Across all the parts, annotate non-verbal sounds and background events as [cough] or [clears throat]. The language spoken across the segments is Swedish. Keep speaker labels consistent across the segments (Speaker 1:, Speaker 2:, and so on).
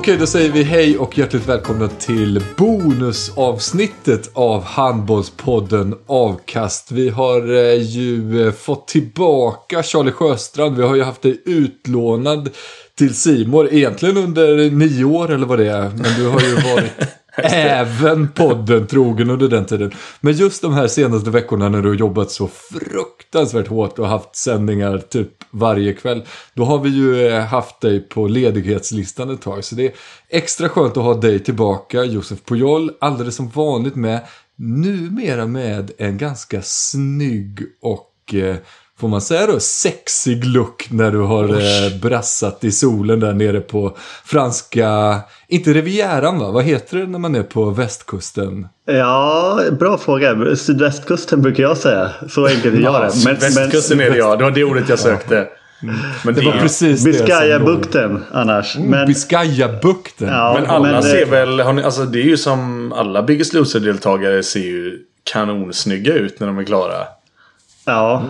Speaker 1: Okej, då säger vi hej och hjärtligt välkomna till bonusavsnittet av Handbollspodden Avkast. Vi har eh, ju eh, fått tillbaka Charlie Sjöstrand. Vi har ju haft dig utlånad till Simor egentligen under nio år eller vad det är. Men du har ju [laughs] varit även podden trogen under den tiden. Men just de här senaste veckorna när du har jobbat så fruktansvärt hårt och haft sändningar typ varje kväll. Då har vi ju eh, haft dig på ledighetslistan ett tag. Så det är extra skönt att ha dig tillbaka, Josef Pujol, alldeles som vanligt med. Numera med en ganska snygg och eh, Får man säga då sexig look när du har eh, brassat i solen där nere på franska, inte Rivieran va? Vad heter det när man är på västkusten?
Speaker 2: Ja, bra fråga. Sydvästkusten brukar jag säga. Så enkelt är jag det.
Speaker 3: Men, Västkusten är det ja. Det var det ordet jag sökte.
Speaker 1: Men det, var precis det
Speaker 2: Biscayabukten annars.
Speaker 1: Mm, men, Biscayabukten.
Speaker 3: Ja, men alla men, ser väl, har ni, alltså det är ju som alla Biggest Loser-deltagare ser ju kanonsnygga ut när de är klara.
Speaker 2: Ja.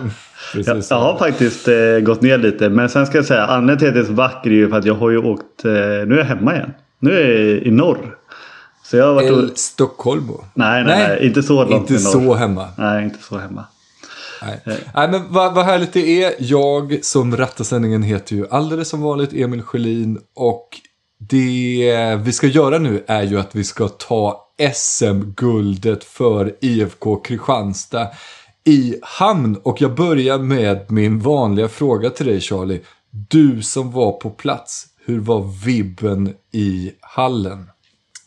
Speaker 2: Jag, jag, har faktiskt eh, gått ner lite. Men sen ska jag säga anledningen till att det är så vacker är ju för att jag har ju åkt. Eh, nu är jag hemma igen. Nu är jag i norr.
Speaker 1: Så jag har varit El och... Stockholm?
Speaker 2: Nej, nej, nej, nej, inte så långt
Speaker 1: Inte så hemma?
Speaker 2: Nej, inte så hemma.
Speaker 1: Nej, eh. nej men vad, vad härligt det är. Jag som rattar sändningen heter ju alldeles som vanligt Emil Sjölin. Och det vi ska göra nu är ju att vi ska ta SM-guldet för IFK Kristianstad i hamn. Och jag börjar med min vanliga fråga till dig Charlie. Du som var på plats, hur var vibben i hallen?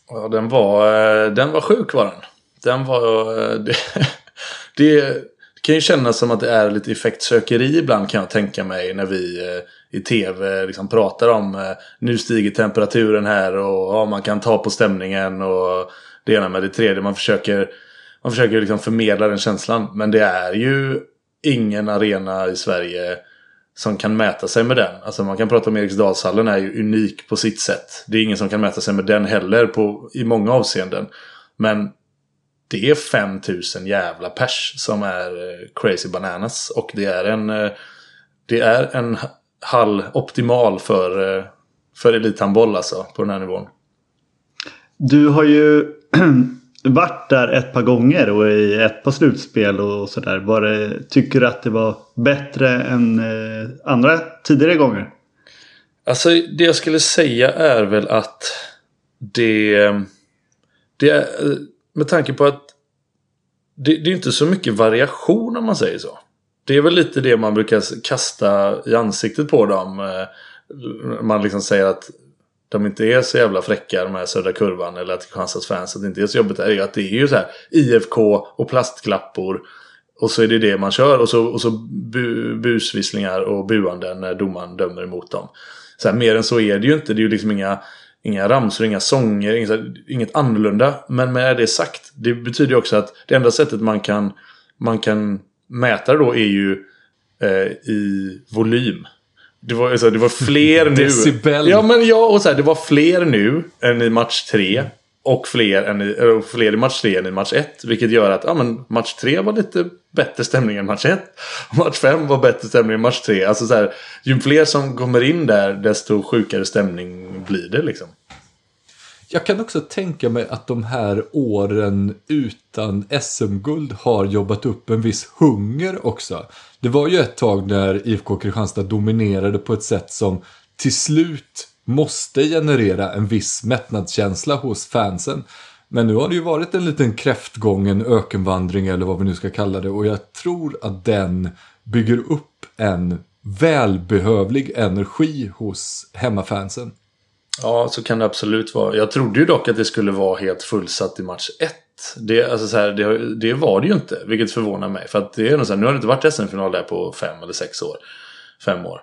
Speaker 3: Ja, den var, eh, den var sjuk var den. Den var... Eh, det, [laughs] det, kan ju kännas som att det är lite effektsökeri ibland kan jag tänka mig när vi eh, i tv liksom pratar om nu stiger temperaturen här och ja, man kan ta på stämningen och det ena med det tredje. Man försöker man försöker liksom förmedla den känslan. Men det är ju ingen arena i Sverige som kan mäta sig med den. Alltså man kan prata om Eriksdalshallen är ju unik på sitt sätt. Det är ingen som kan mäta sig med den heller på, i många avseenden. Men det är 5000 jävla pers som är eh, crazy bananas. Och det är en, eh, det är en hall optimal för, eh, för elithandboll alltså på den här nivån.
Speaker 2: Du har ju [clears throat] varit där ett par gånger och i ett par slutspel och sådär. Tycker du att det var bättre än eh, andra tidigare gånger?
Speaker 3: Alltså det jag skulle säga är väl att det... Det eh, med tanke på att det, det är inte så mycket variation om man säger så. Det är väl lite det man brukar kasta i ansiktet på dem. Eh, man liksom säger att de inte är så jävla fräcka de här södra kurvan eller att Kristianstads fans att det inte är så jobbigt är ju att det är ju så här IFK och plastklappor och så är det det man kör och så, och så bu, busvisslingar och buanden när domaren dömer emot dem. Så här, mer än så är det ju inte. Det är ju liksom inga, inga ramsor, inga sånger, inget, inget annorlunda. Men med det sagt, det betyder ju också att det enda sättet man kan, man kan mäta det då är ju eh, i volym. Det var, alltså, det var fler nu.
Speaker 1: Decibel.
Speaker 3: Ja, men ja, och så här, det var fler nu än i match tre. Och fler, än i, och fler i match 3 än i match 1. Vilket gör att ja, men match 3 var lite bättre stämning än match 1. Match 5 var bättre stämning än match 3. Alltså så här, ju fler som kommer in där desto sjukare stämning blir det liksom.
Speaker 1: Jag kan också tänka mig att de här åren utan SM-guld har jobbat upp en viss hunger också. Det var ju ett tag när IFK Kristianstad dominerade på ett sätt som till slut måste generera en viss mättnadskänsla hos fansen. Men nu har det ju varit en liten kräftgång, en ökenvandring eller vad vi nu ska kalla det. Och jag tror att den bygger upp en välbehövlig energi hos hemmafansen.
Speaker 3: Ja, så kan det absolut vara. Jag trodde ju dock att det skulle vara helt fullsatt i match 1. Det, alltså så här, det, det, var det ju inte, vilket förvånar mig. För att det är så här, nu har det inte varit SM-final där på fem eller sex år. Fem år.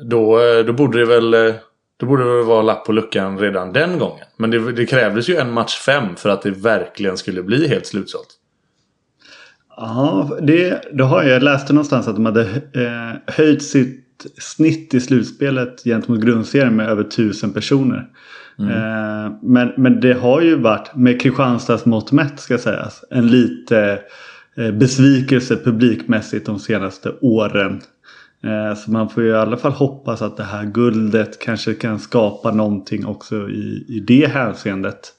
Speaker 3: Då, eh, då borde det väl eh, då borde det väl vara lapp på luckan redan den gången. Men det, det krävdes ju en match fem för att det verkligen skulle bli helt slutsålt.
Speaker 2: Ja, det, det har jag. Jag läste någonstans att de hade eh, höjt sitt snitt i slutspelet gentemot grundserien med över tusen personer. Mm. Eh, men, men det har ju varit, med Kristianstads mått mätt ska sägas, en lite eh, besvikelse publikmässigt de senaste åren. Eh, så man får ju i alla fall hoppas att det här guldet kanske kan skapa någonting också i, i det hänseendet.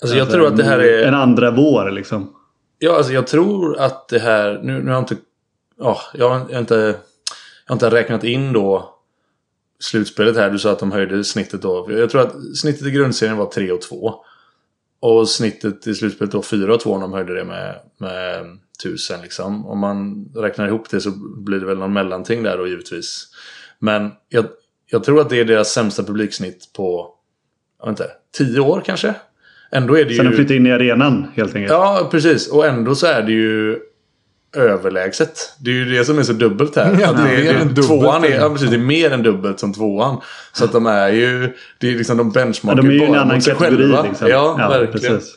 Speaker 3: Alltså jag alltså tror att det här är...
Speaker 2: En andra vår liksom.
Speaker 3: Ja, alltså jag tror att det här... Nu, nu har jag inte... Oh, jag har inte jag har inte räknat in då slutspelet här. Du sa att de höjde snittet då. Jag tror att snittet i grundserien var 3 och 2. Och snittet i slutspelet då 4 och 2 om de höjde det med, med 1000 liksom. Om man räknar ihop det så blir det väl någon mellanting där då givetvis. Men jag, jag tror att det är deras sämsta publiksnitt på, jag vet inte, 10 år kanske. Ändå är det ju...
Speaker 2: Sen de flyttade in i arenan helt enkelt.
Speaker 3: Ja, precis. Och ändå så är det ju överlägset. Det är ju det som är så dubbelt här.
Speaker 1: Ja, det, är, det,
Speaker 3: tvåan är, ja, precis, det är mer än dubbelt som tvåan. Så att de är ju, det är liksom de benchmarkar
Speaker 2: ja, de är ju bara en annan kategori. Liksom.
Speaker 3: Ja, ja, verkligen. Precis.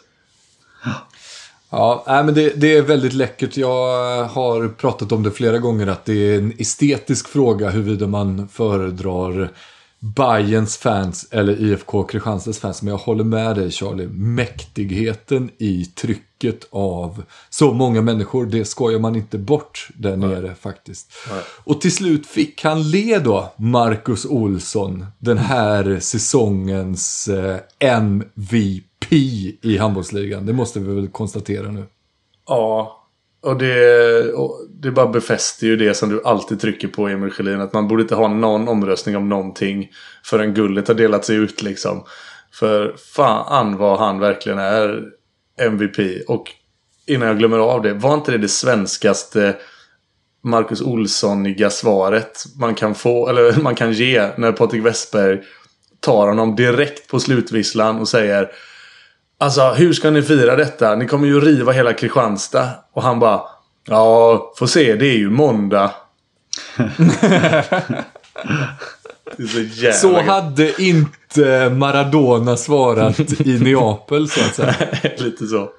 Speaker 1: Ja, nej, men det, det, är väldigt läckert. Jag har pratat om det flera gånger att det är en estetisk fråga huruvida man föredrar Bayerns fans eller IFK Kristianstads fans. Men jag håller med dig Charlie. Mäktigheten i trycket av så många människor. Det skojar man inte bort där Nej. nere faktiskt. Nej. Och till slut fick han le då, Marcus Olsson. Den här säsongens eh, MVP i handbollsligan. Det måste vi väl konstatera nu.
Speaker 3: Ja, och det, och det bara befäster ju det som du alltid trycker på Emil Sjölin. Att man borde inte ha någon omröstning om någonting förrän guldet har delat sig ut liksom. För fan vad han verkligen är MVP. Och innan jag glömmer av det. Var inte det det svenskaste Marcus Olssoniga svaret man kan få eller [laughs] man kan ge när Patrik Westberg tar honom direkt på slutvisslan och säger Alltså hur ska ni fira detta? Ni kommer ju riva hela Kristianstad. Och han bara Ja, får se. Det är ju måndag.
Speaker 1: så, så hade inte Maradona svarat i Neapel så att säga. [laughs]
Speaker 3: Lite så.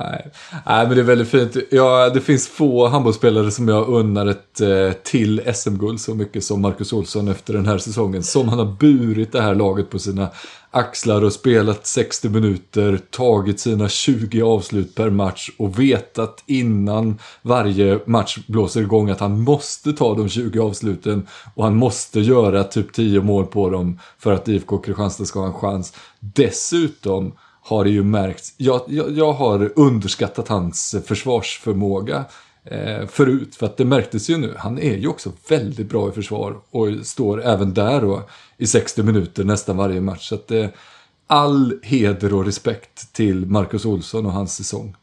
Speaker 1: Nej. Nej, men det är väldigt fint. Ja, det finns få handbollsspelare som jag unnar ett eh, till SM-guld så mycket som Marcus Olsson efter den här säsongen. Som han har burit det här laget på sina axlar och spelat 60 minuter, tagit sina 20 avslut per match och vetat innan varje match blåser igång att han måste ta de 20 avsluten och han måste göra typ 10 mål på dem för att IFK Kristianstad ska ha en chans. Dessutom har det ju märkts. Jag, jag, jag har underskattat hans försvarsförmåga eh, förut. För att det märktes ju nu. Han är ju också väldigt bra i försvar. Och står även där då i 60 minuter nästan varje match. Så att eh, all heder och respekt till Marcus Olsson och hans säsong.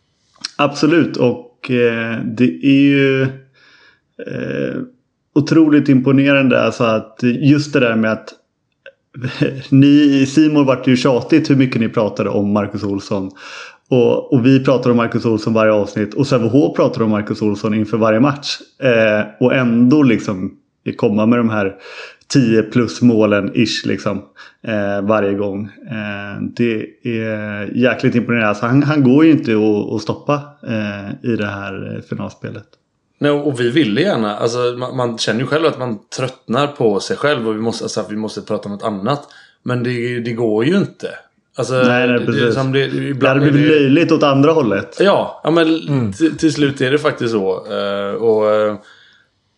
Speaker 2: Absolut och eh, det är ju eh, otroligt imponerande alltså att just det där med att [laughs] ni i Simon vart ju tjatigt hur mycket ni pratade om Marcus Olsson. Och, och, vi pratar om Marcus Olsson varje avsnitt och Sävehof pratar om Marcus Olsson inför varje match. Eh, och ändå liksom komma med de här 10 plus målen ish liksom. Eh, varje gång. Eh, det är jäkligt imponerande. Alltså, han, han går ju inte att, att stoppa eh, i det här eh, finalspelet.
Speaker 3: Nej, och vi ville gärna. Alltså, man, man, känner ju själv att man tröttnar på sig själv och vi måste, alltså, vi måste prata om något annat. Men det, det går ju inte. Alltså,
Speaker 2: Nej, nej,
Speaker 3: det-
Speaker 2: precis.
Speaker 3: det, som det,
Speaker 2: Det
Speaker 3: ibland
Speaker 2: hade
Speaker 3: är
Speaker 2: blivit löjligt åt andra hållet.
Speaker 3: Ja, ja men
Speaker 1: Mm.
Speaker 3: till, slut är det faktiskt så. Eh, och... Uh,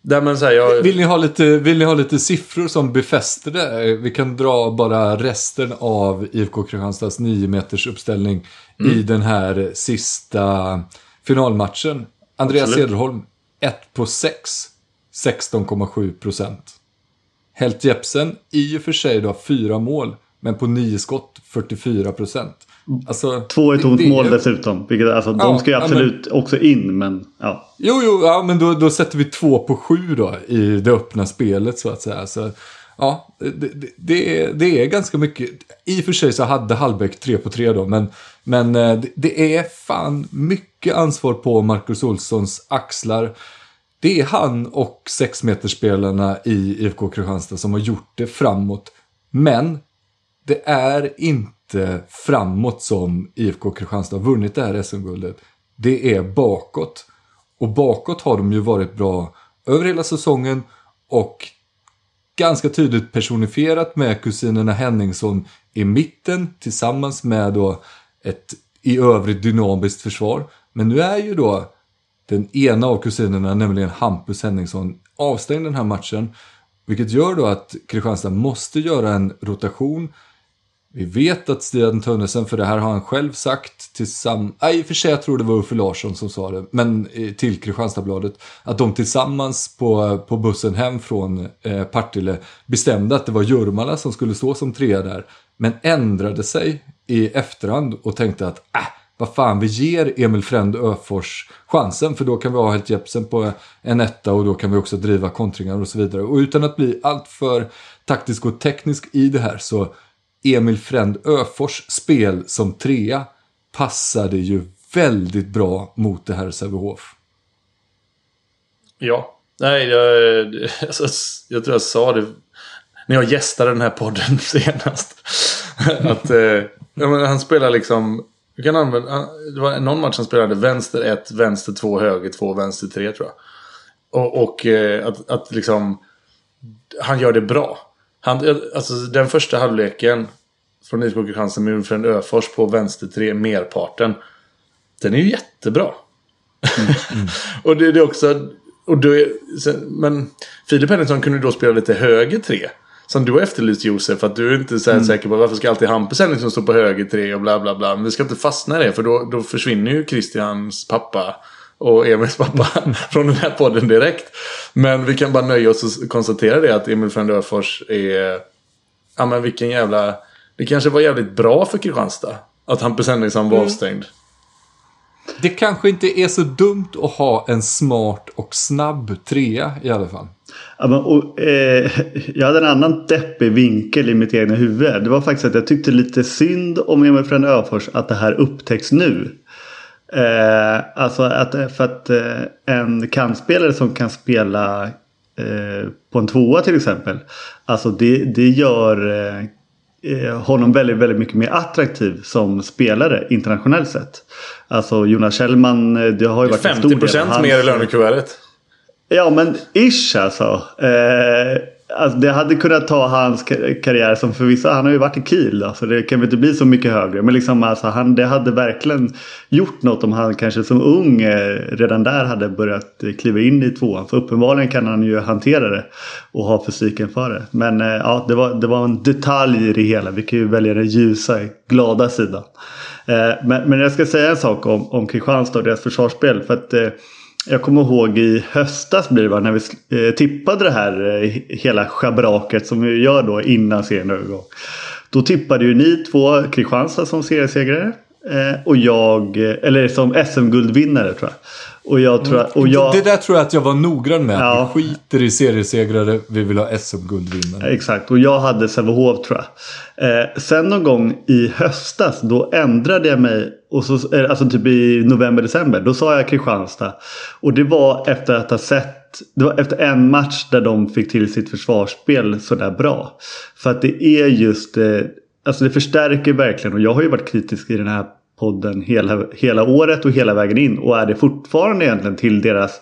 Speaker 3: där men så här, jag,
Speaker 1: Vill ni, ha lite, vill ni ha lite siffror som befäster det? Vi kan dra bara resten av IFK Kristianstads 9 meters uppställning i den här sista finalmatchen. Andreas
Speaker 3: Absolut.
Speaker 1: Cederholm, 1 på 6, 16,7 procent. Helt Jepsen, i och för sig då fyra mål, men på nio skott 44 procent. Alltså,
Speaker 2: Två
Speaker 1: det-
Speaker 2: tomt
Speaker 1: är-
Speaker 2: mål dessutom. Vilket, alltså,
Speaker 1: Ja,
Speaker 2: de ska ju
Speaker 1: ja,
Speaker 2: absolut också in, men ja.
Speaker 1: Jo, jo, ja, men då, då sätter vi två på sju då i det öppna spelet så att säga. Så, ja, det, det, det, är, det är ganska mycket. I och för sig så hade Hallbäck tre på tre då, men, men eh, det, det är fan mycket ansvar på Marcus Olssons axlar. Det är han och sexmeterspelarna i IFK Kristianstad som har gjort det framåt. Men det är inte framåt som IFK Kristianstad har vunnit det här SM-guldet. Det är bakåt. Och bakåt har de ju varit bra över hela säsongen och ganska tydligt personifierat med kusinerna Henningsson i mitten tillsammans med då ett i övrigt dynamiskt försvar. Men nu är ju då den ena av kusinerna, nämligen Hampus Henningsson, avstängd den här matchen. Vilket gör då att Kristianstad måste göra en rotation. Vi vet att Stian Tönnesen, för det här har han själv sagt tillsammans, nej i och för sig jag tror det var Uffe Larsson som sa det, men eh, till Kristianstadsbladet, att de tillsammans på, på bussen hem från eh, Partille bestämde att det var Jurmala som skulle stå som trea där, men ändrade sig i efterhand och tänkte att äh, vad fan, vi ger Emil Fränd Öfors chansen för då kan vi ha Helt Jepsen på en etta och då kan vi också driva kontringar och så vidare. Och utan att bli alltför taktisk och teknisk i det här så Emil Fränd Öfors spel som trea passade ju väldigt bra mot det här Sävehof.
Speaker 3: Ja. Nej, jag, [laughs] alltså, jag tror jag sa det när jag gästade den här podden [laughs] senast. att eh, ja, men han spelar liksom... Du kan använda, han- det var någon match han spelade vänster 1, vänster 2, höger 2, vänster 3 tror jag. Och, och eh, att, att liksom... Han gör det bra. Han, alltså den första halvleken från IFK Kristianstad med Ulfred Öfors på vänster 3, merparten. Den är ju jättebra. [laughs] och det, det är också... Och då är, men Filip Henriksson kunde då spela lite höger tre. Som du har efterlyst Josef. Att du är inte så här säker på varför ska alltid Hampus Henriksson stå på höger tre och bla bla bla. Men vi ska inte fastna i det. För då, då försvinner ju Christians pappa och Emils pappa [laughs] från den här podden direkt. Men vi kan bara nöja oss och konstatera det att Emil från Öfors är... Ja men vilken jävla... Det kanske var jävligt bra för Kristianstad. Att Hampus Henriksson var avstängd.
Speaker 1: Det kanske inte är så dumt att ha en smart och snabb trea i alla fall.
Speaker 2: Och, eh, jag hade en annan deppig vinkel i mitt egna huvud. Det var faktiskt att jag tyckte lite synd om Emil Frän Öfors att det här upptäcks nu. Eh, alltså att, för att eh, en kantspelare som kan spela eh, på en tvåa till exempel. Alltså det, det gör eh, eh, honom väldigt, väldigt mycket mer attraktiv som spelare internationellt sett. Alltså Jonas Kjellman, det har ju varit en stor del av
Speaker 3: 50%
Speaker 2: hans-
Speaker 3: mer i lönekuvertet.
Speaker 2: Ja men ish alltså. Eh, alltså. Det hade kunnat ta hans karriär som förvisso, han har ju varit i Kiel då, så det kan väl inte bli så mycket högre. Men liksom alltså, han, det hade verkligen gjort något om han kanske som ung eh, redan där hade börjat kliva in i tvåan. För uppenbarligen kan han ju hantera det och ha fysiken för det. Men eh, ja, det var, det var en detalj i det hela. Vi kan ju välja den ljusa, glada sidan. Eh, men, men jag ska säga en sak om, om Kristianstad och deras försvarsspel. För att eh, jag kommer ihåg i höstas blir det bara, när vi eh, tippade det här eh, hela schabraket som vi gör då innan serien drar. Då tippade ju ni två Kristianstad som seriesegrare. Eh, och jag, eller som SM-guldvinnare tror jag. Och jag tror att, och jag,
Speaker 1: Det där tror jag att jag var noggrann med.
Speaker 2: Ja.
Speaker 1: Vi skiter i seriesegrare, vi vill ha SM-guldvinnare.
Speaker 2: Exakt, och jag hade Sävehof tror jag. Eh, sen någon gång i höstas då ändrade jag mig. Och så, eh, alltså typ i november-december. Då sa jag Kristianstad. Och det var efter att ha sett. Det var efter en match där de fick till sitt försvarsspel sådär bra. För att det är just. Eh, alltså det förstärker verkligen. Och jag har ju varit kritisk i den här podden hela, hela året och hela vägen in. Och är det fortfarande egentligen till deras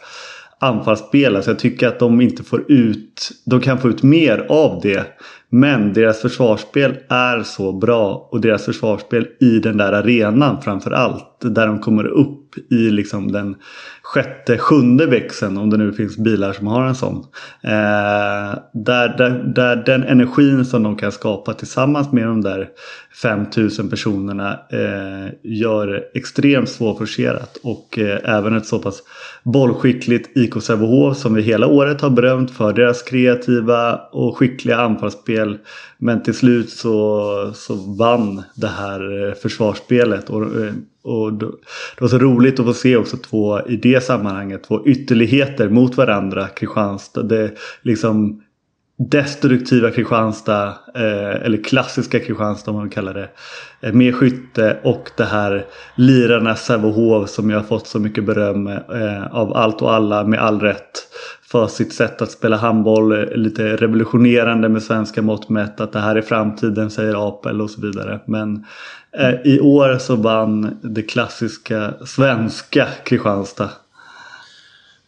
Speaker 2: anfallsspel. Alltså jag tycker att de inte får ut. De kan få ut mer av det Men deras försvarsspel är så bra och deras försvarsspel i den där arenan framför allt. Där de kommer upp i liksom den sjätte, sjunde växeln om det nu finns bilar som har en sån. Eh, där, där, där den energin som de kan skapa tillsammans med de där 5000 personerna eh, gör extremt svårforcerat. Och eh, även ett så pass bollskickligt IK Sävehof som vi hela året har berömt för deras kreativa och skickliga anfallsspel. Men till slut så, så vann det här eh, försvarsspelet. Och, eh, och det var så roligt att få se också två i det sammanhanget två ytterligheter mot varandra. Kristianstad. Det liksom destruktiva Kristianstad eh, eller klassiska Kristianstad om man kallar det. Eh, med skytte och det här lirarnas Sävehof som jag har fått så mycket beröm eh, av allt och alla med all rätt. För sitt sätt att spela handboll, eh, lite revolutionerande med svenska mått mätt. Att det här är framtiden säger Apel och så vidare. Men i år så vann det klassiska svenska Kristianstad.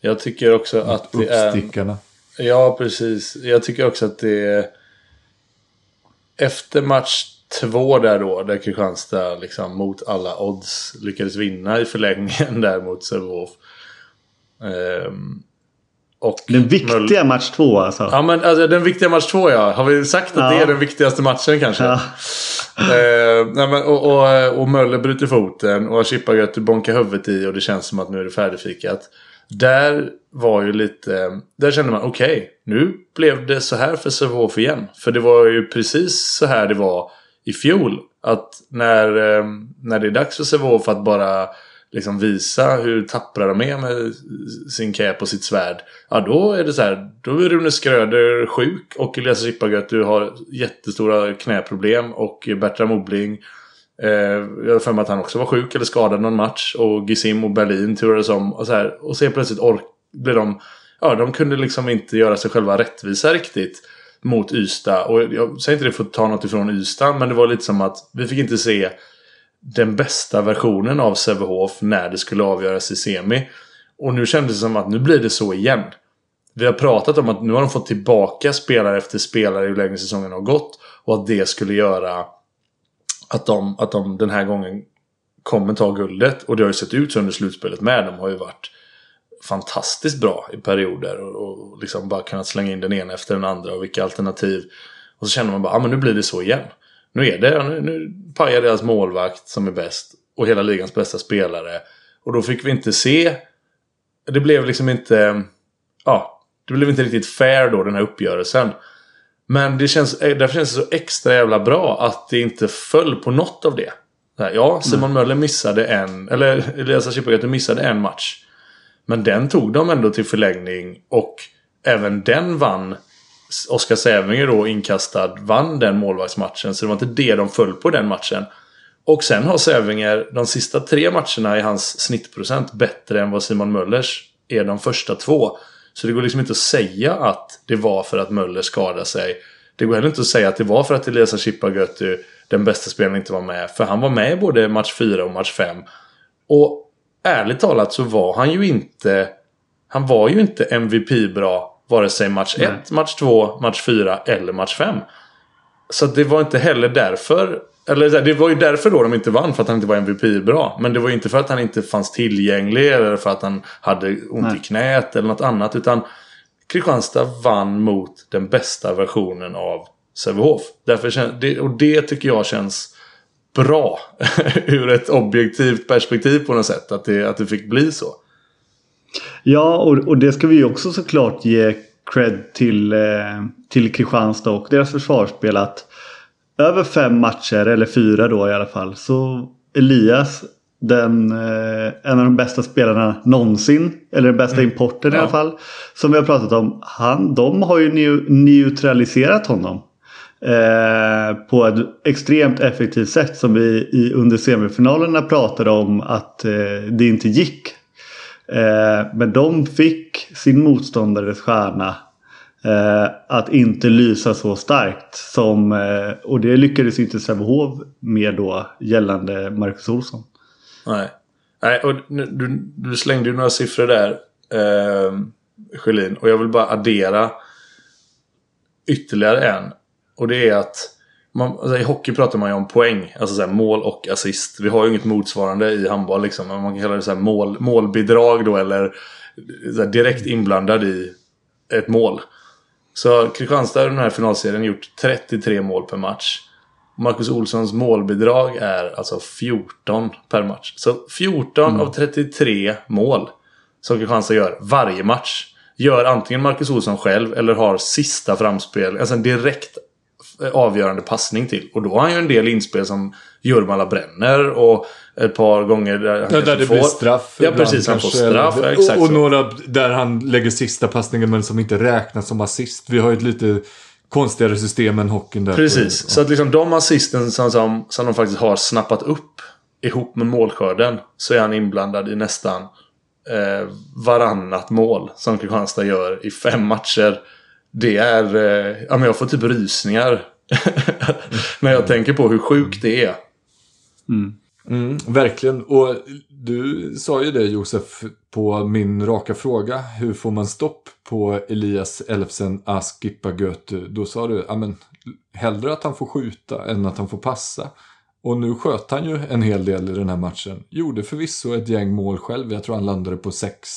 Speaker 3: Jag tycker också att det är...
Speaker 1: Uppstickarna.
Speaker 3: Ja, precis. Jag tycker också att det. Efter match två där då, där Kristianstad liksom mot alla odds lyckades vinna i förlängningen [laughs] där mot Sävehof. Ehm, och
Speaker 2: Den viktiga match två alltså.
Speaker 3: Ja, men alltså, den viktiga match två ja. Har vi sagt att
Speaker 2: Ja.
Speaker 3: det är den viktigaste matchen kanske?
Speaker 2: Ja. [laughs]
Speaker 3: Eh, nej, men, och, och, och Möller bryter foten och Chippagötu bonkar huvudet i och det känns som att nu är det färdigfikat. Där var ju lite... Där kände man okej, nu blev det så här för Sävehof igen. För det var ju precis så här det var i fjol. Att när, eh, när det är dags för Sävehof att bara liksom visa hur tappra de är med sin cap och sitt svärd. Ja, då är det så här. Då är Rune Skröder sjuk och Elias Chippagötu har jättestora knäproblem och Bertram Obling Eh, jag har för mig att han också var sjuk eller skadad någon match. Och Gisim och Berlin turades om. Och, så här, och sen plötsligt ork blev de... Ja, de kunde liksom inte göra sig själva rättvisa riktigt mot Ystad. Och jag säger inte det för att ta något ifrån Ystad. Men det var lite som att vi fick inte se den bästa versionen av Sävehof när det skulle avgöras i semi. Och nu kändes det som att nu blir det så igen. Vi har pratat om att nu har de fått tillbaka spelare efter spelare ju längre säsongen har gått. Och att det skulle göra att de, att de den här gången kommer ta guldet. Och det har ju sett ut så under slutspelet med. De har ju varit fantastiskt bra i perioder. Och, och liksom bara kunnat slänga in den ena efter den andra. Och vilka alternativ. Och så känner man bara, ja ah, men nu blir det så igen. Nu är det, nu, nu pajar deras målvakt som är bäst. Och hela ligans bästa spelare. Och då fick vi inte se. Det blev liksom inte. Ja, det blev inte riktigt fair då den här uppgörelsen. Men det känns, därför känns det så extra jävla bra att det inte föll på något av det. Ja, Simon Möller missade en, eller Elias Chippagötu missade en match. Men den tog de ändå till förlängning och även den vann. Oskar Sävlinger då inkastad vann den målvaktsmatchen. Så det var inte det de föll på den matchen. Och sen har Sävlinger de sista tre matcherna i hans snittprocent bättre än vad Simon Möllers är de första två. Så det går liksom inte att säga att det var för att Möller skadade sig. Det går heller inte att säga att det var för att Elias Chippagötu, den bästa spelaren, inte var med. För han var med i både match 4 och match 5. Och ärligt talat så var han ju inte... Han var ju inte MVP-bra vare sig match 1, match 2, match 4 eller match 5. Så det var inte heller därför... Eller det var ju därför då de inte vann, för att han inte var MVP-bra. Men det var ju inte för att han inte fanns tillgänglig eller för att han hade ont
Speaker 2: Nej.
Speaker 3: i knät eller något annat. Utan Kristianstad vann mot den bästa versionen av Sävehof. Och det tycker jag känns bra [laughs] ur ett objektivt perspektiv på något sätt. Att det, att det fick bli så.
Speaker 2: Ja, och, och det ska vi ju också såklart ge cred till, eh, till Kristianstad och deras försvarsspel. Att över fem matcher, eller fyra då i alla fall, så Elias den, eh, en av de bästa spelarna någonsin. Eller den bästa importen i
Speaker 3: Ja.
Speaker 2: alla fall. Som vi har pratat om. Han, de har ju neu- neutraliserat honom. Eh, på ett extremt effektivt sätt som vi i, under semifinalerna pratade om att eh, det inte gick. Eh, men de fick sin motståndares stjärna eh, att inte lysa så starkt. Som, eh, och det lyckades inte Sävehof med då gällande Marcus Olsson.
Speaker 3: Nej. Nej, och nu- du, du slängde ju några siffror där. Eh, Sjölin. Och jag vill bara addera ytterligare en. Och det är att man, alltså I hockey pratar man ju om poäng. Alltså så här, mål och assist. Vi har ju inget motsvarande i handboll liksom. Man kan kalla det så här mål, målbidrag då eller så här, direkt inblandad i ett mål. Så Kristianstad har i den här finalserien gjort 33 mål per match. Marcus Olssons målbidrag är alltså 14 per match. Så 14 mm. av 33 mål som Kristianstad gör varje match gör antingen Marcus Olsson själv eller har sista framspel. Alltså en direkt avgörande passning till. Och då har han ju en del inspel som Jurmala bränner och ett par gånger där han
Speaker 1: ja, där det
Speaker 3: får...
Speaker 1: blir straff.
Speaker 3: Ja, precis. Han får straff.
Speaker 1: Eller,
Speaker 3: exakt
Speaker 1: och, och några där han lägger sista passningen men som inte räknas som assist. Vi har ju ett lite konstigare system än hockeyn där.
Speaker 3: Precis.
Speaker 1: På,
Speaker 3: Så att liksom de assisten som, som, som de faktiskt har snappat upp ihop med målskörden så är han inblandad i nästan eh, varannat mål som Kristianstad gör i fem matcher. Det är... Eh, ja, men jag får typ rysningar [laughs] när jag tänker på hur sjukt det är.
Speaker 1: Mm, Mm, verkligen. Och du sa ju det Josef på min raka fråga. Hur får man stopp på Elias Elfsen Askippa Götu? Då sa du, ja men hellre att han får skjuta än att han får passa. Och nu sköt han ju en hel del i den här matchen. Gjorde förvisso ett gäng mål själv. Jag tror han landade på sex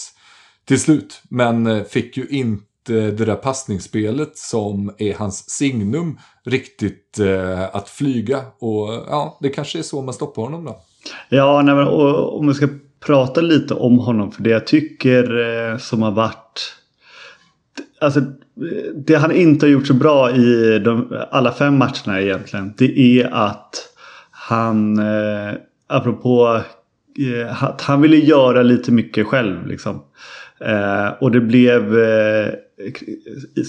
Speaker 1: till slut. Men eh, fick ju inte Eh, det där passningsspelet som är hans signum riktigt eh, att flyga. Och ja, det kanske är så man stoppar honom då.
Speaker 2: Ja, nej, men, och, om vi ska prata lite om honom. För det jag tycker eh, som har varit... Alltså, det han inte har gjort så bra i de, alla fem matcherna egentligen. Det är att han, eh, apropå eh, att han ville göra lite mycket själv. Liksom. Eh, och det blev... Eh,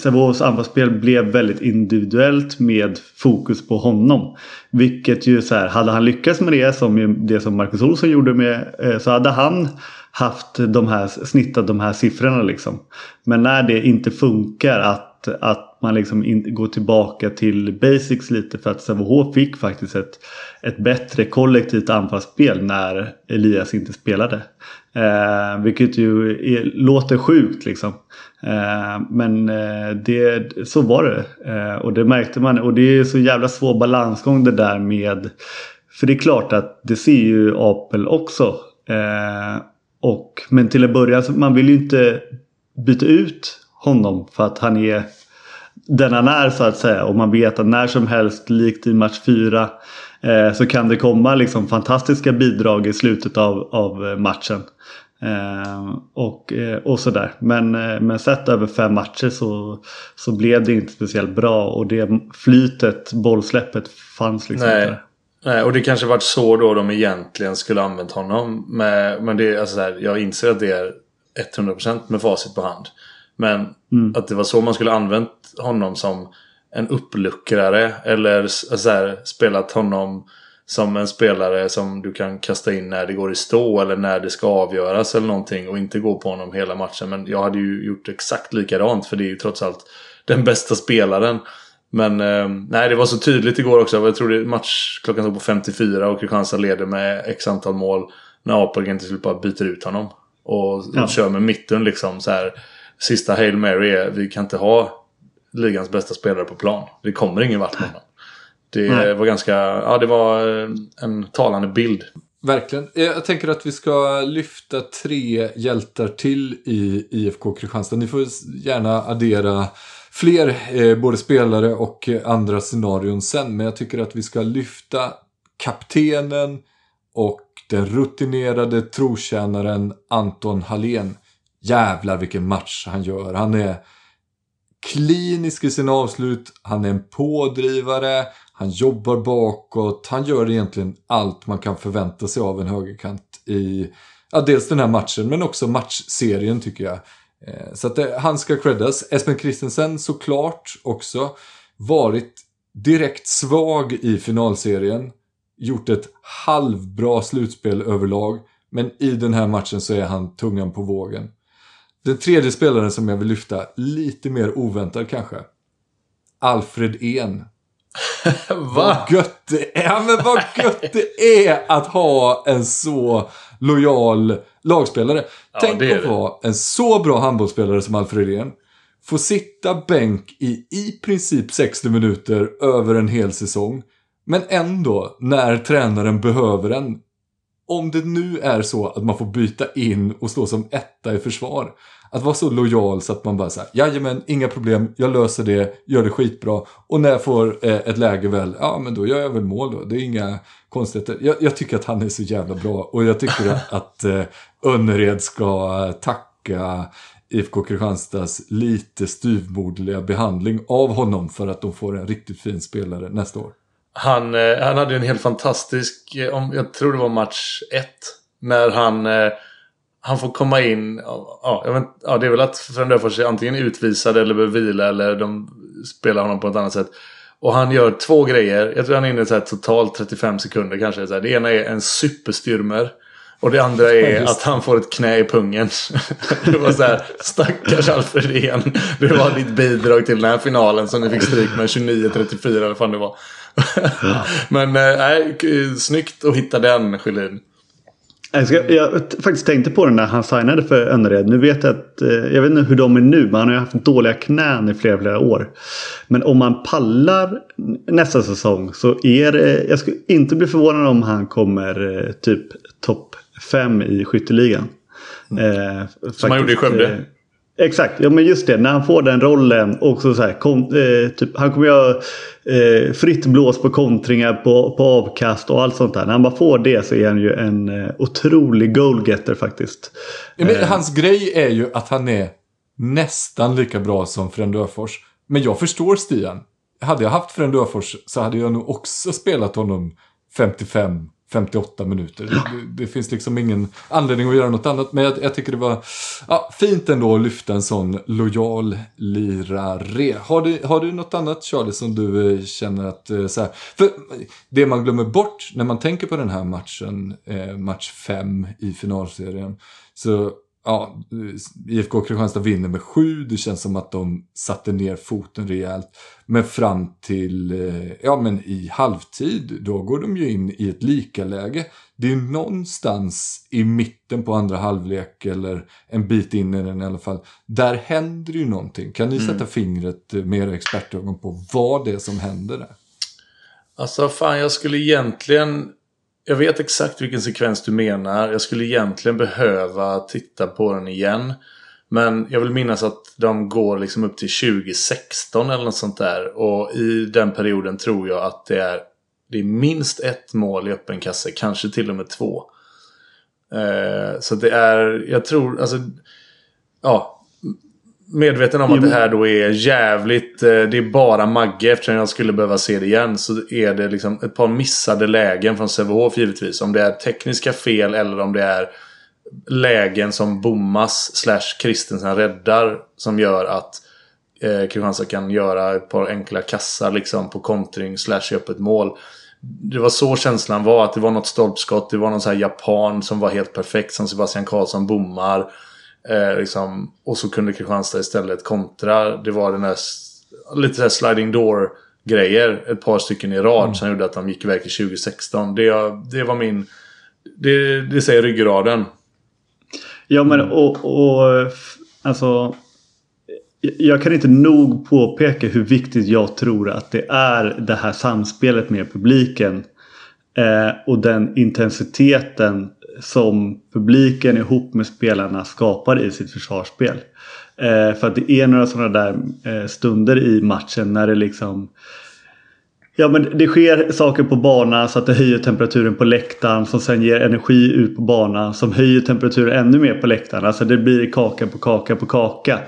Speaker 2: Sävehofs anfallsspel blev väldigt individuellt med fokus på honom. Vilket ju så här, hade han lyckats med det som det som Marcus Olsson gjorde med eh, så hade han haft de här, snittat de här siffrorna liksom. Men när det inte funkar att, att man liksom in, går tillbaka till basics lite för att Sävehof fick faktiskt ett, ett bättre kollektivt anfallsspel när Elias inte spelade. Eh, vilket ju är, låter sjukt liksom. Eh, men eh, det, så var det. Eh, och det märkte man. Och det är så jävla svår balansgång det där med. För det är klart att det ser ju Apel också. Eh, och, men till att börja så man vill ju inte byta ut honom för att han är den han är så att säga. Och man vet att när som helst, likt i match 4, eh, så kan det komma liksom fantastiska bidrag i slutet av, av matchen. Eh, och, eh, och sådär. Men, eh, men sett över fem matcher så, så blev det inte speciellt bra. Och det flytet, bollsläppet fanns liksom
Speaker 3: Nej.
Speaker 2: inte.
Speaker 3: Nej, och det kanske varit så då de egentligen skulle använt honom. Med, men det är alltså så här, jag inser att det är 100% med facit på hand. Men att det var så man skulle använt honom som en uppluckrare. Eller så här, spelat honom som en spelare som du kan kasta in när det går i stå eller när det ska avgöras eller någonting och inte gå på honom hela matchen. Men jag hade ju gjort exakt likadant för det är ju trots allt den bästa spelaren. Men eh, nej, det var så tydligt igår också. Jag tror det match klockan stod på 54 och Kristianstad leder med x antal mål. När Apelgren till slut bara byter ut honom. Och,
Speaker 2: Ja.
Speaker 3: kör med mitten liksom så här. Sista Hail Mary är vi kan inte ha ligans bästa spelare på plan. Det kommer ingen vart med honom. Det
Speaker 2: Nej.
Speaker 3: var ganska, ja det var eh, en talande bild.
Speaker 1: Verkligen. Jag tänker att vi ska lyfta tre hjältar till i IFK Kristianstad. Ni får gärna addera fler, eh, både spelare och eh, andra scenarion sen. Men jag tycker att vi ska lyfta kaptenen och den rutinerade trotjänaren Anton Hallén. Jävlar vilken match han gör. Han är klinisk i sina avslut. Han är en pådrivare. Han jobbar bakåt. Han gör egentligen allt man kan förvänta sig av en högerkant i ja, dels den här matchen men också matchserien tycker jag. Eh, så att det, han ska creddas. Espen Christensen såklart också varit direkt svag i finalserien. Gjort ett halvbra slutspel överlag. Men i den här matchen så är han tungan på vågen. Den tredje spelaren som jag vill lyfta, lite mer oväntad kanske. Alfred En. [laughs] Vad gött det är, ja, men vad gött det är att ha en så lojal lagspelare. Tänk
Speaker 3: det är
Speaker 1: att vara en så bra handbollsspelare som Alfred En. får sitta bänk i i princip 60 minuter över en hel säsong. Men ändå, när tränaren behöver en, om det nu är så att man får byta in och stå som etta i försvar. Att vara så lojal så att man bara säger jajamän, inga problem, jag löser det, gör det skitbra. Och när jag får eh, ett läge väl, ja men då gör jag väl mål då. Det är inga konstigheter. Jag, jag tycker att han är så jävla bra och jag tycker att, [laughs] att eh, Önnered ska tacka IFK Kristianstads lite styvmoderliga behandling av honom för att de får en riktigt fin spelare nästa år.
Speaker 3: Han, eh, han hade en helt fantastisk, eh, jag tror det var match 1. När han, eh, han får komma in. Ja, jag vet, ja, det är väl att Frölunda är antingen utvisad eller behöver vila eller de spelar honom på ett annat sätt. Och han gör två grejer. Jag tror han är inne i totalt 35 sekunder kanske. Så här. Det ena är en superstyrmer. Och det andra är [laughs] att han får ett knä i pungen. [laughs] det var så här, stackars Alfredén. Det var ditt bidrag till den här finalen som ni fick stryk med 29-34 eller vad fan det var. [laughs] Men nej, äh, snyggt att hitta den Sjölin.
Speaker 2: Jag, ska, jag faktiskt tänkte på det när han signade för Önnered. Nu vet jag att, eh, jag vet inte hur de är nu, men han har ju haft dåliga knän i flera, flera år. Men om man pallar nästa säsong så är det, jag skulle inte bli förvånad om han kommer eh, typ topp fem i skytteligan.
Speaker 3: Mm. Eh, Som han gjorde i Skövde? Eh,
Speaker 2: Exakt, ja men just det. När han får den rollen och så, så här, kom, eh, typ, han kommer göra eh, fritt blås på kontringar, på, på avkast och allt sånt där. När han bara får det så är han ju en eh, otrolig goalgetter faktiskt.
Speaker 1: Ja, men, hans grej är ju att han är nästan lika bra som Frendöfors. Men jag förstår Stian. Hade jag haft Frendöfors så hade jag nog också spelat honom 55 58 minuter. Det, det, finns liksom ingen anledning att göra något annat. Men jag, jag, tycker det var ja, fint ändå att lyfta en sån lojal lirare. Har du, har du något annat Charlie som du eh, känner att eh, så här, För det man glömmer bort när man tänker på den här matchen, eh, match 5 i finalserien. Så ja, IFK Kristianstad vinner med sju. Det känns som att de satte ner foten rejält. Men fram till, eh, ja men i halvtid, då går de ju in i ett likaläge. Det är någonstans i mitten på andra halvlek eller en bit in i den i alla fall. Där händer ju någonting. Kan ni mm. sätta fingret med era expertögon på vad det är som händer där?
Speaker 3: Alltså fan, jag skulle egentligen jag vet exakt vilken sekvens du menar. Jag skulle egentligen behöva titta på den igen. Men jag vill minnas att de går liksom upp till 2016 eller något sånt där. Och i den perioden tror jag att det är, det är minst ett mål i öppen kasse. Kanske till och med två. Eh, så det är, jag tror, alltså... Ja, medveten om att det här då är jävligt... Eh, det är bara Magge eftersom jag skulle behöva se det igen. Så är det liksom ett par missade lägen från Sävehof givetvis. Om det är tekniska fel eller om det är lägen som bommas slash Kristensen räddar. Som gör att eh, Kristianstad kan göra ett par enkla kassar liksom på kontring slash öppet mål. Det var så känslan var. Att det var något stolpskott. Det var någon sån här japan som var helt perfekt. Som Sebastian Karlsson bommar. Eh, liksom, och så kunde Kristianstad istället kontra. Det var den här lite så här sliding door grejer. Ett par stycken i rad mm. som gjorde att de gick iväg till 2016. Det, det var min... Det, det säger ryggraden.
Speaker 2: Ja men och, och alltså jag kan inte nog påpeka hur viktigt jag tror att det är det här samspelet med publiken. Eh, och den intensiteten som publiken ihop med spelarna skapar i sitt försvarsspel. Eh, för att det är några sådana där eh, stunder i matchen när det liksom Ja men det sker saker på banan så att det höjer temperaturen på läktaren som sen ger energi ut på banan som höjer temperaturen ännu mer på läktaren. Alltså det blir kaka på kaka på kaka.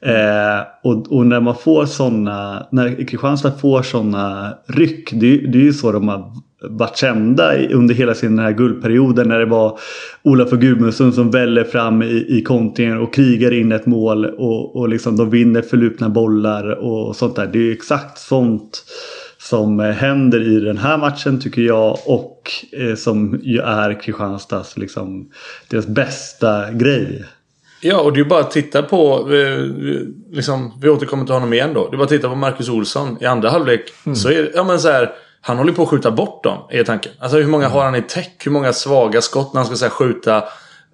Speaker 2: Eh, och, och, när man får sådana, när Kristianstad får sådana ryck, det, det är ju så de har varit kända under hela sin den här guldperioden när det var Olof och Gudmundsson som väller fram i, i kontringen och krigar in ett mål och, och liksom de vinner förlupna bollar och sånt där. Det är exakt sånt som händer i den här matchen tycker jag och eh, som ju är Kristianstads liksom deras bästa grej.
Speaker 3: Ja, och det är bara att titta på... Eh, liksom, vi återkommer till honom igen då. Det är bara att titta på Marcus Olsson i andra halvlek. Mm. Så är ja men så här, Han håller på att skjuta bort dem, är tanken. Alltså hur många mm. har han i täck? Hur många svaga skott när han ska så här, skjuta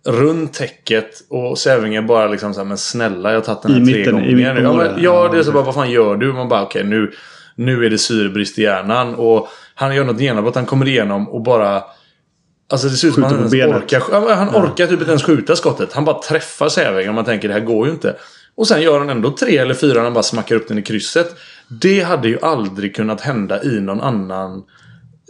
Speaker 3: runt täcket och Sävinge bara liksom såhär, men snälla jag har tagit den här
Speaker 2: I
Speaker 3: tre
Speaker 2: mitten, i
Speaker 3: gånger.
Speaker 2: mitten
Speaker 3: ja, men, ja, det är så bara, vad fan gör du? Man bara, okej nu, nu är det syrebrist i hjärnan. Och han gör något genombrott, han kommer igenom och bara... Alltså det ser ut som han orkar, han orkar typ inte ens skjuta skottet. Han bara träffar Sävinge och man tänker det här går ju inte. Och sen gör han ändå tre eller fyra när han bara smackar upp den i krysset. Det hade ju aldrig kunnat hända i någon annan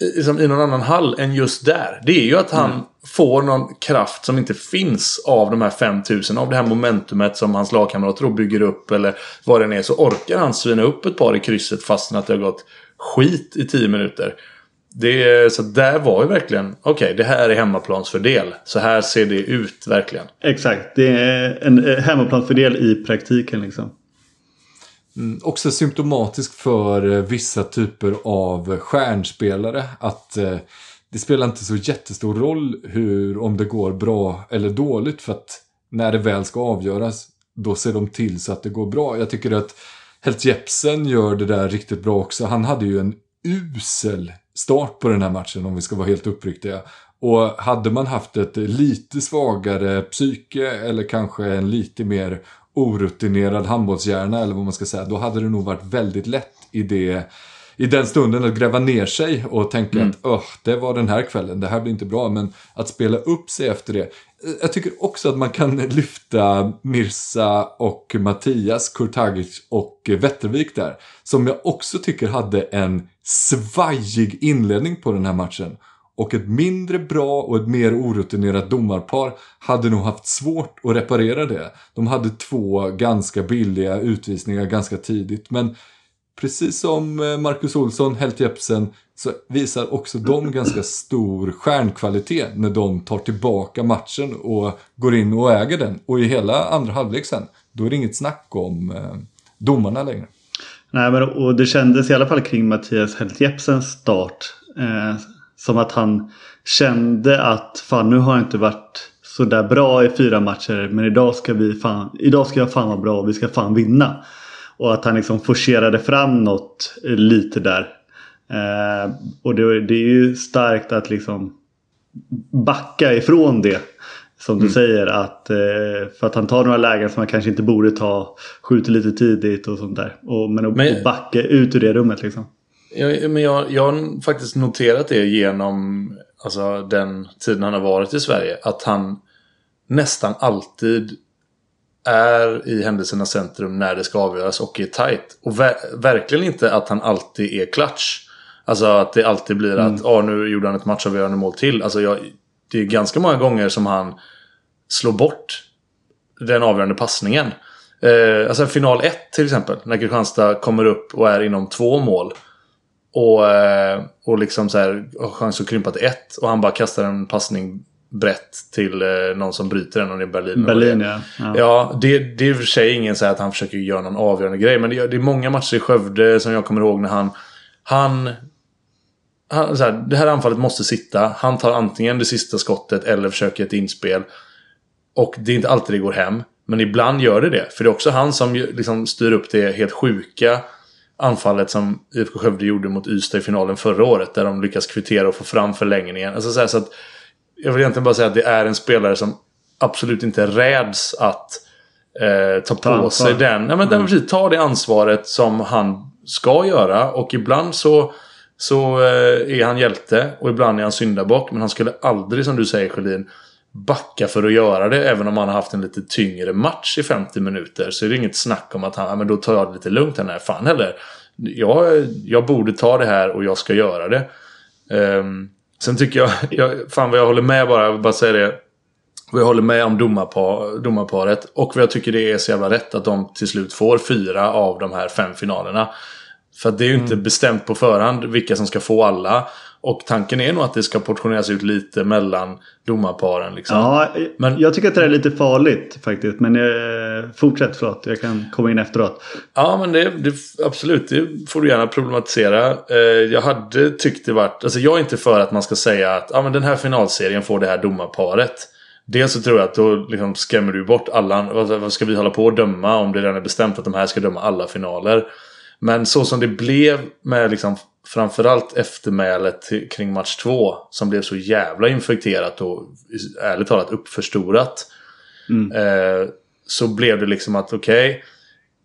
Speaker 3: liksom, i någon annan hall än just där. Det är ju att han får någon kraft som inte finns av de här 5000. Av det här momentumet som hans lagkamrater då bygger upp eller vad det än är. Så orkar han svina upp ett par i krysset fastän att det har gått skit i 10 minuter. Det så där var ju verkligen, okej det här är hemmaplansfördel. Så här ser det ut verkligen.
Speaker 2: Exakt. Det är en eh, hemmaplansfördel i praktiken liksom.
Speaker 1: Mm, också symptomatisk för eh, vissa typer av stjärnspelare att eh, det spelar inte så jättestor roll hur, om det går bra eller dåligt för att när det väl ska avgöras då ser de till så att det går bra. Jag tycker att Helt Jepsen gör det där riktigt bra också. Han hade ju en usel start på den här matchen om vi ska vara helt uppriktiga. Och hade man haft ett lite svagare psyke eller kanske en lite mer orutinerad handbollshjärna eller vad man ska säga. Då hade det nog varit väldigt lätt i, det, i den stunden att gräva ner sig och tänka att Öh, det var den här kvällen, det här blir inte bra. Men att spela upp sig efter det. Jag tycker också att man kan lyfta Mirsa och Mattias, Kurtagic och Wettervik där. Som jag också tycker hade en svajig inledning på den här matchen. Och ett mindre bra och ett mer orutinerat domarpar hade nog haft svårt att reparera det. De hade två ganska billiga utvisningar ganska tidigt. Men precis som eh, Marcus Olsson, Helt Jepsen, så visar också de ganska stor stjärnkvalitet när de tar tillbaka matchen och går in och äger den. Och i hela andra halvlek sen, då är det inget snack om eh, domarna längre.
Speaker 2: Nej, men, och det kändes i alla fall kring Mattias Helt Jepsens start. Eh, som att han kände att fan nu har jag inte varit så där bra i fyra matcher. Men idag ska, vi fan, idag ska jag fan vara bra och vi ska fan vinna. Och att han liksom forcerade fram något lite där. Eh, och det, det är ju starkt att liksom backa ifrån det. Som du säger att eh, för att han tar några lägen som han kanske inte borde ta. Skjuter lite tidigt och sånt där. Och, men att
Speaker 3: Men-
Speaker 2: backa ut ur det rummet liksom.
Speaker 3: Jag, men jag, jag har faktiskt noterat det genom alltså, den tiden han har varit i Sverige. Att han nästan alltid är i händelsernas centrum när det ska avgöras och är tight. Och ver- verkligen inte att han alltid är clutch. Alltså att det alltid blir att ah, nu gjorde han ett matchavgörande mål till. Alltså jag, det är ganska många gånger som han slår bort den avgörande passningen. Eh, alltså final 1 till exempel. När Kristianstad kommer upp och är inom två mål. Och, eh, och liksom så här har chans att krympa till ett. Och han bara kastar en passning brett till eh, någon som bryter den. Och det är Berlin.
Speaker 2: Berlin ja. ja.
Speaker 3: Ja, det, det är i och för sig ingen så att han försöker göra någon avgörande grej. Men det, det är många matcher i Skövde som jag kommer ihåg när han... Han... han så här, det här anfallet måste sitta. Han tar antingen det sista skottet eller försöker ett inspel. Och det är inte alltid det går hem. Men ibland gör det det. För det är också han som liksom styr upp det helt sjuka anfallet som IFK Skövde gjorde mot Ystad i finalen förra året. Där de lyckas kvittera och få fram förlängningen. Alltså så, här, så att jag vill egentligen bara säga att det är en spelare som absolut inte räds att eh, ta på
Speaker 2: ansvar.
Speaker 3: sig den. Nej, men mm. precis, ta det ansvaret som han ska göra. Och ibland så, så eh, är han hjälte och ibland är han syndabock. Men han skulle aldrig, som du säger Sjölin, backa för att göra det. Även om han har haft en lite tyngre match i 50 minuter. Så är det inget snack om att han, men då tar jag det lite lugnt här. Nej, fan heller. Jag, jag borde ta det här och jag ska göra det. Um, sen tycker jag, [laughs] jag, fan vad jag håller med bara, jag vill bara säga det. Och jag håller med om domarpar, domarparet. Och vad jag tycker det är så jävla rätt att de till slut får fyra av de här fem finalerna. För att det är ju inte bestämt på förhand vilka som ska få alla. Och tanken är nog att det ska portioneras ut lite mellan domarparen. Liksom.
Speaker 2: Ja,
Speaker 3: Men-
Speaker 2: jag tycker att det är lite farligt faktiskt. Men eh, fortsätt förlåt. Jag kan komma in efteråt.
Speaker 3: Ja, men det, det, absolut. Det får du gärna problematisera. Eh, jag hade tyckt det varit... Alltså jag är inte för att man ska säga att ah, men den här finalserien får det här domarparet. Dels så tror jag att då liksom skrämmer du bort alla. Vad, ska vi hålla på och döma om det redan är bestämt att de här ska döma alla finaler? Men så som det blev med liksom framförallt eftermälet kring match två. Som blev så jävla infekterat och ärligt talat uppförstorat. Eh, så blev det liksom att okej.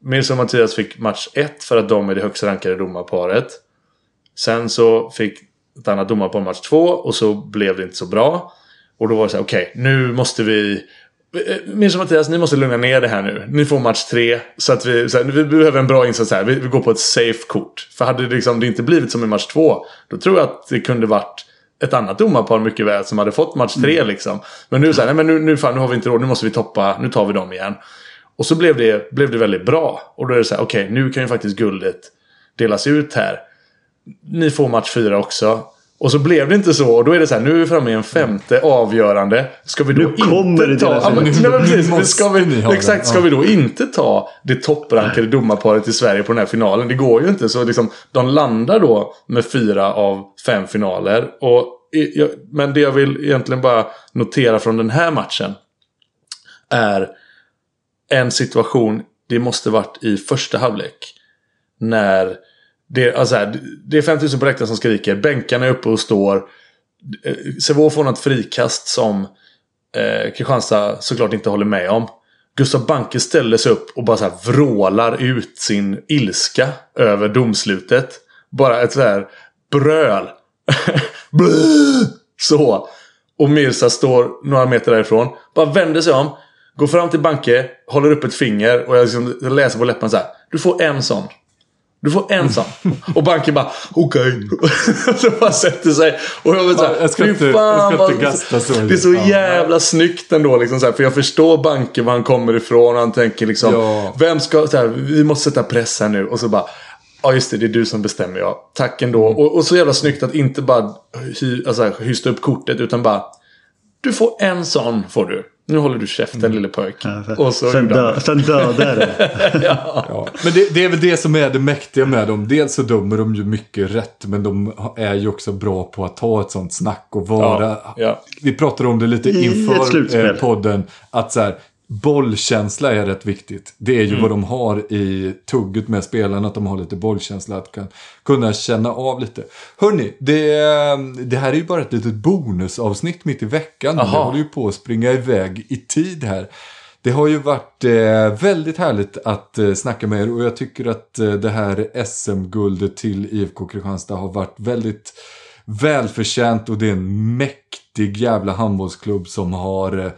Speaker 3: Mirza och Mattias fick match ett för att de är det högst rankade domarparet. Sen så fick ett annat domarpar match två och så blev det inte så bra. Och då var det så här, okej, nu måste vi... eh, Mirza och Mattias, ni måste lugna ner det här nu. Ni får match tre. Så att vi, så här, vi behöver en bra insats här. Vi, vi går på ett safe kort. För hade det, liksom, det inte blivit som i match två. Då tror jag att det kunde varit ett annat domarpar mycket väl som hade fått match tre liksom. Men nu så här, nej men nu, nu, fan, nu har vi inte råd. Nu måste vi toppa. Nu tar vi dem igen. Och så blev det, blev det väldigt bra. Och då är det så här, okej, nu kan ju faktiskt guldet delas ut här. Ni får match fyra också. Och så blev det inte så. Och då är det så här, nu är vi framme i en femte avgörande. Ska vi då
Speaker 2: Nu kommer det
Speaker 3: inte ta...
Speaker 2: delas
Speaker 3: Ja, men, nej, men precis,
Speaker 1: Nu
Speaker 3: ska vi, exakt, ska vi då inte ta det topprankade domarparet i Sverige på den här finalen? Det går ju inte. Så liksom, de landar då med fyra av fem finaler. Och, men det jag vill egentligen bara notera från den här matchen. Är en situation, det måste varit i första halvlek. När det, alltså här, det är 5000 på läktaren som skriker. Bänkarna är uppe och står. Eh, får något frikast som eh, Kristianstad såklart inte håller med om. Gustav Banke ställer sig upp och bara så här vrålar ut sin ilska över domslutet. Bara ett så här bröl. [laughs] Så. Och Mirza står några meter därifrån. Bara vänder sig om. Går fram till Banke. Håller upp ett finger. Och jag, liksom, jag läser på läpparna så här. Du får en sån. Du får en sån. Och banken bara okej. [laughs] så bara sätter sig. Och jag, så här,
Speaker 1: Ja, jag ska
Speaker 3: "Fy
Speaker 1: inte-
Speaker 3: fan,
Speaker 1: jag ska inte
Speaker 3: vad-
Speaker 1: gasta så.
Speaker 3: Det är så
Speaker 1: Ja.
Speaker 3: jävla snyggt ändå. Liksom, så här, för jag förstår banken var han kommer ifrån. Och han tänker liksom.
Speaker 1: Ja.
Speaker 3: Vem ska, så här, vi måste sätta press här nu. Och så bara. Ja just det, det är du som bestämmer ja. Tack ändå.
Speaker 1: Mm.
Speaker 3: Och, och så jävla snyggt att inte bara hy, alltså, hysta upp kortet. Utan bara. Du får en sån får du. Nu håller du käften
Speaker 1: Mm.
Speaker 3: lille pojk.
Speaker 2: Ja, för-
Speaker 3: och så
Speaker 2: sen, dö, sen dödar det. [laughs]
Speaker 1: Ja, men det, det är väl det som är det mäktiga med dem. Dels så dömer de ju mycket rätt, men de är ju också bra på att ta ett sånt snack och vara...
Speaker 3: Ja, ja.
Speaker 1: Vi pratade om det lite
Speaker 2: I
Speaker 1: inför
Speaker 2: slutspel.
Speaker 1: eh, podden, att så här, bollkänsla är rätt viktigt. Det är ju
Speaker 3: Mm.
Speaker 1: vad de har i tugget med spelarna, att de har lite bollkänsla, att kan, kunna känna av lite. Hörni, det, det här är ju bara ett litet bonusavsnitt mitt i veckan.
Speaker 3: Aha.
Speaker 1: håller ju på att springa iväg i tid här. Det har ju varit eh, väldigt härligt att eh, snacka med er och jag tycker att eh, det här SM-guldet till IFK Kristianstad har varit väldigt välförtjänt och det är en mäktig jävla handbollsklubb som har eh,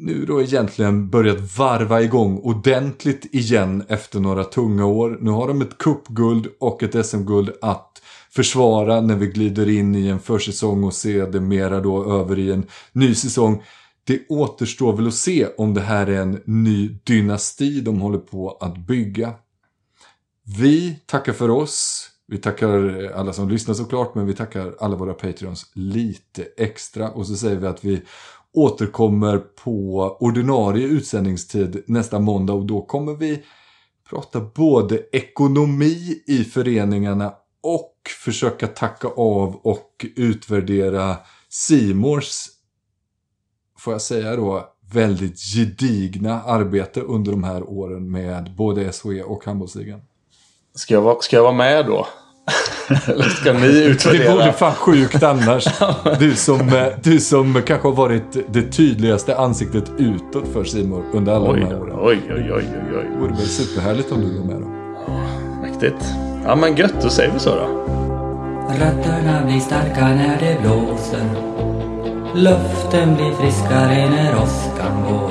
Speaker 1: nu då egentligen börjat varva igång ordentligt igen efter några tunga år. Nu har de ett cupguld och ett SM-guld att försvara när vi glider in i en försäsong och sedermera det mera då över i en ny säsong. Det återstår väl att se om det här är en ny dynasti de håller på att bygga. Vi tackar för oss. Vi tackar alla som lyssnar såklart, men vi tackar alla våra Patreons lite extra. Och så säger vi att vi återkommer på ordinarie utsändningstid nästa måndag och då kommer vi prata både ekonomi i föreningarna och försöka tacka av och utvärdera Simors får jag säga då, väldigt gedigna arbete under de här åren med både SHE och handbollsligan.
Speaker 3: Ska jag, vara, ska jag vara med då? Eller ska ni
Speaker 1: Det
Speaker 3: utvärdera?
Speaker 1: vore fan sjukt annars. [laughs] Du som, eh, du som kanske har varit det tydligaste ansiktet utåt för Simor under alla
Speaker 3: Oj,
Speaker 1: de här åren.
Speaker 3: oj, oj, oj, oj, oj.
Speaker 1: Det vore väl superhärligt om du var med då.
Speaker 3: Mäktigt. Ja men gött, då säger vi så då.
Speaker 4: Rötterna blir starka när det blåser Luften blir friskare när åskan går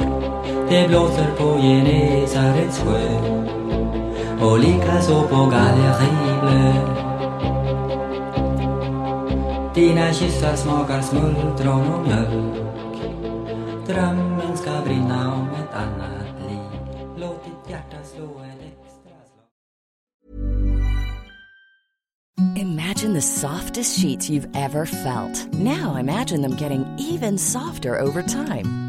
Speaker 4: Det blåser på Genesarets sjö och likaså på Gallerieblö Dina kyssar smakar smultron och mjölk Drömmen ska brinna om ett annat liv Låt ditt hjärta slå ett extra slag
Speaker 5: Imagine the softest sheets you've ever felt. Now imagine them getting even softer over time.